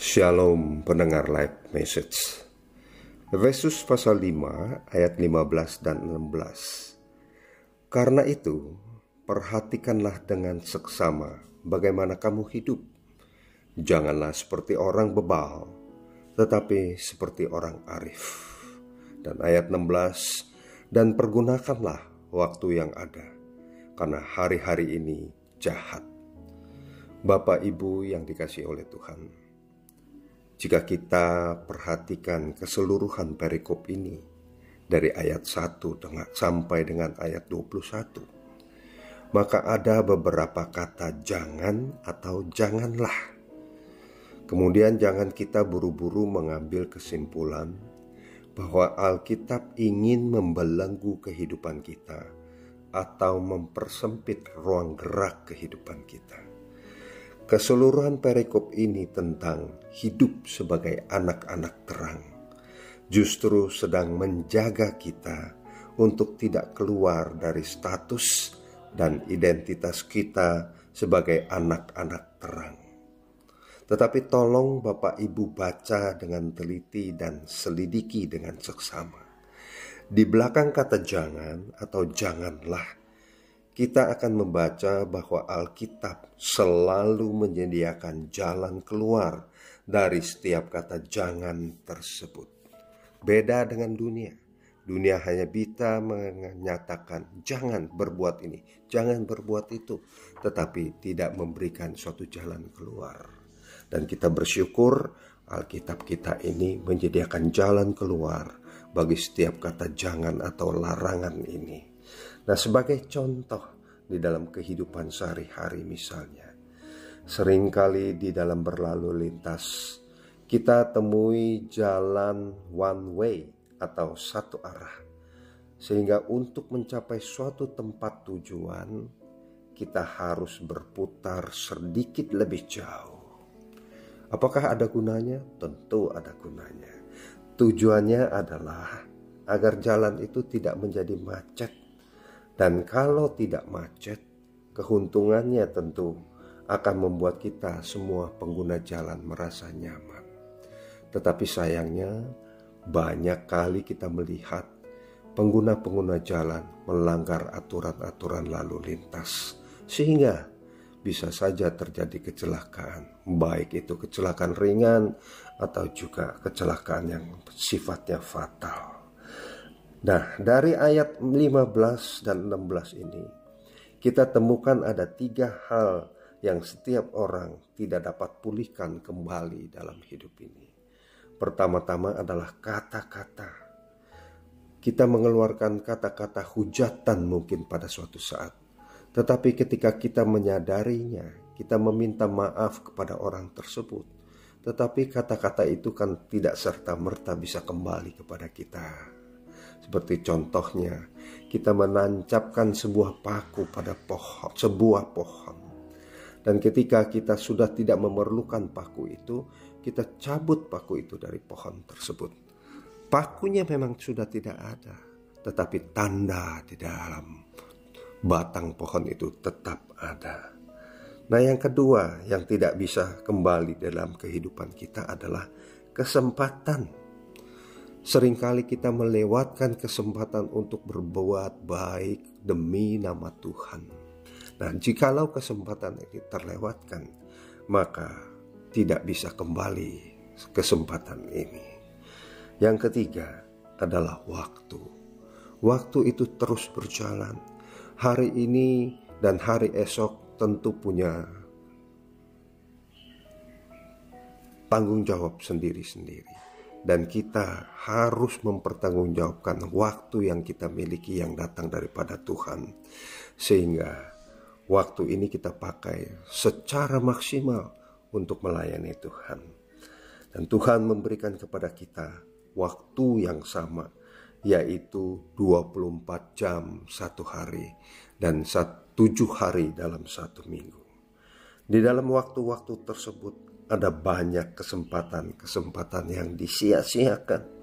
Shalom pendengar live message. Efesus pasal 5 ayat 15 dan 16 Karena itu perhatikanlah dengan seksama bagaimana kamu hidup. Janganlah seperti orang bebal tetapi seperti orang arif. Dan ayat 16 Dan pergunakanlah waktu yang ada Karena hari-hari ini jahat. Bapak Ibu yang dikasih oleh Tuhan jika kita perhatikan keseluruhan perikop ini dari ayat 1 dengan, sampai dengan ayat 21, maka ada beberapa kata jangan atau janganlah. Kemudian jangan kita buru-buru mengambil kesimpulan bahwa Alkitab ingin membelenggu kehidupan kita atau mempersempit ruang gerak kehidupan kita. Keseluruhan perikop ini tentang hidup sebagai anak-anak terang, justru sedang menjaga kita untuk tidak keluar dari status dan identitas kita sebagai anak-anak terang. Tetapi tolong Bapak Ibu baca dengan teliti dan selidiki dengan seksama. Di belakang kata jangan atau janganlah kita akan membaca bahwa Alkitab selalu menyediakan jalan keluar dari setiap kata "jangan" tersebut. Beda dengan dunia, dunia hanya bisa menyatakan "jangan berbuat ini, jangan berbuat itu", tetapi tidak memberikan suatu jalan keluar. Dan kita bersyukur Alkitab kita ini menyediakan jalan keluar bagi setiap kata "jangan" atau larangan ini. Nah, sebagai contoh di dalam kehidupan sehari-hari misalnya, sering kali di dalam berlalu lintas kita temui jalan one way atau satu arah. Sehingga untuk mencapai suatu tempat tujuan, kita harus berputar sedikit lebih jauh. Apakah ada gunanya? Tentu ada gunanya. Tujuannya adalah agar jalan itu tidak menjadi macet dan kalau tidak macet, keuntungannya tentu akan membuat kita semua pengguna jalan merasa nyaman. Tetapi sayangnya, banyak kali kita melihat pengguna-pengguna jalan melanggar aturan-aturan lalu lintas, sehingga bisa saja terjadi kecelakaan, baik itu kecelakaan ringan atau juga kecelakaan yang sifatnya fatal. Nah, dari ayat 15 dan 16 ini, kita temukan ada tiga hal yang setiap orang tidak dapat pulihkan kembali dalam hidup ini. Pertama-tama adalah kata-kata. Kita mengeluarkan kata-kata hujatan mungkin pada suatu saat. Tetapi ketika kita menyadarinya, kita meminta maaf kepada orang tersebut. Tetapi kata-kata itu kan tidak serta-merta bisa kembali kepada kita seperti contohnya, kita menancapkan sebuah paku pada pohon, sebuah pohon. Dan ketika kita sudah tidak memerlukan paku itu, kita cabut paku itu dari pohon tersebut. Pakunya memang sudah tidak ada, tetapi tanda di dalam batang pohon itu tetap ada. Nah, yang kedua yang tidak bisa kembali dalam kehidupan kita adalah kesempatan Seringkali kita melewatkan kesempatan untuk berbuat baik demi nama Tuhan. Nah, jikalau kesempatan ini terlewatkan, maka tidak bisa kembali kesempatan ini. Yang ketiga adalah waktu. Waktu itu terus berjalan. Hari ini dan hari esok tentu punya tanggung jawab sendiri-sendiri dan kita harus mempertanggungjawabkan waktu yang kita miliki yang datang daripada Tuhan. Sehingga waktu ini kita pakai secara maksimal untuk melayani Tuhan. Dan Tuhan memberikan kepada kita waktu yang sama yaitu 24 jam satu hari dan 7 hari dalam satu minggu. Di dalam waktu-waktu tersebut ada banyak kesempatan-kesempatan yang disia-siakan.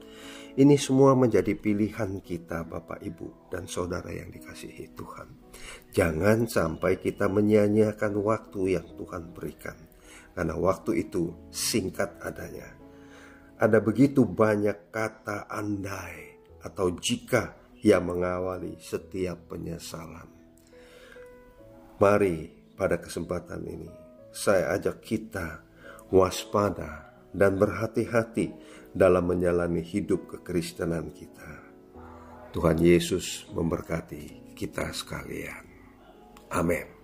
Ini semua menjadi pilihan kita Bapak Ibu dan Saudara yang dikasihi Tuhan. Jangan sampai kita menyia-nyiakan waktu yang Tuhan berikan. karena waktu itu singkat adanya. Ada begitu banyak kata andai atau jika yang mengawali setiap penyesalan. Mari pada kesempatan ini saya ajak kita waspada dan berhati-hati dalam menjalani hidup kekristenan kita. Tuhan Yesus memberkati kita sekalian. Amin.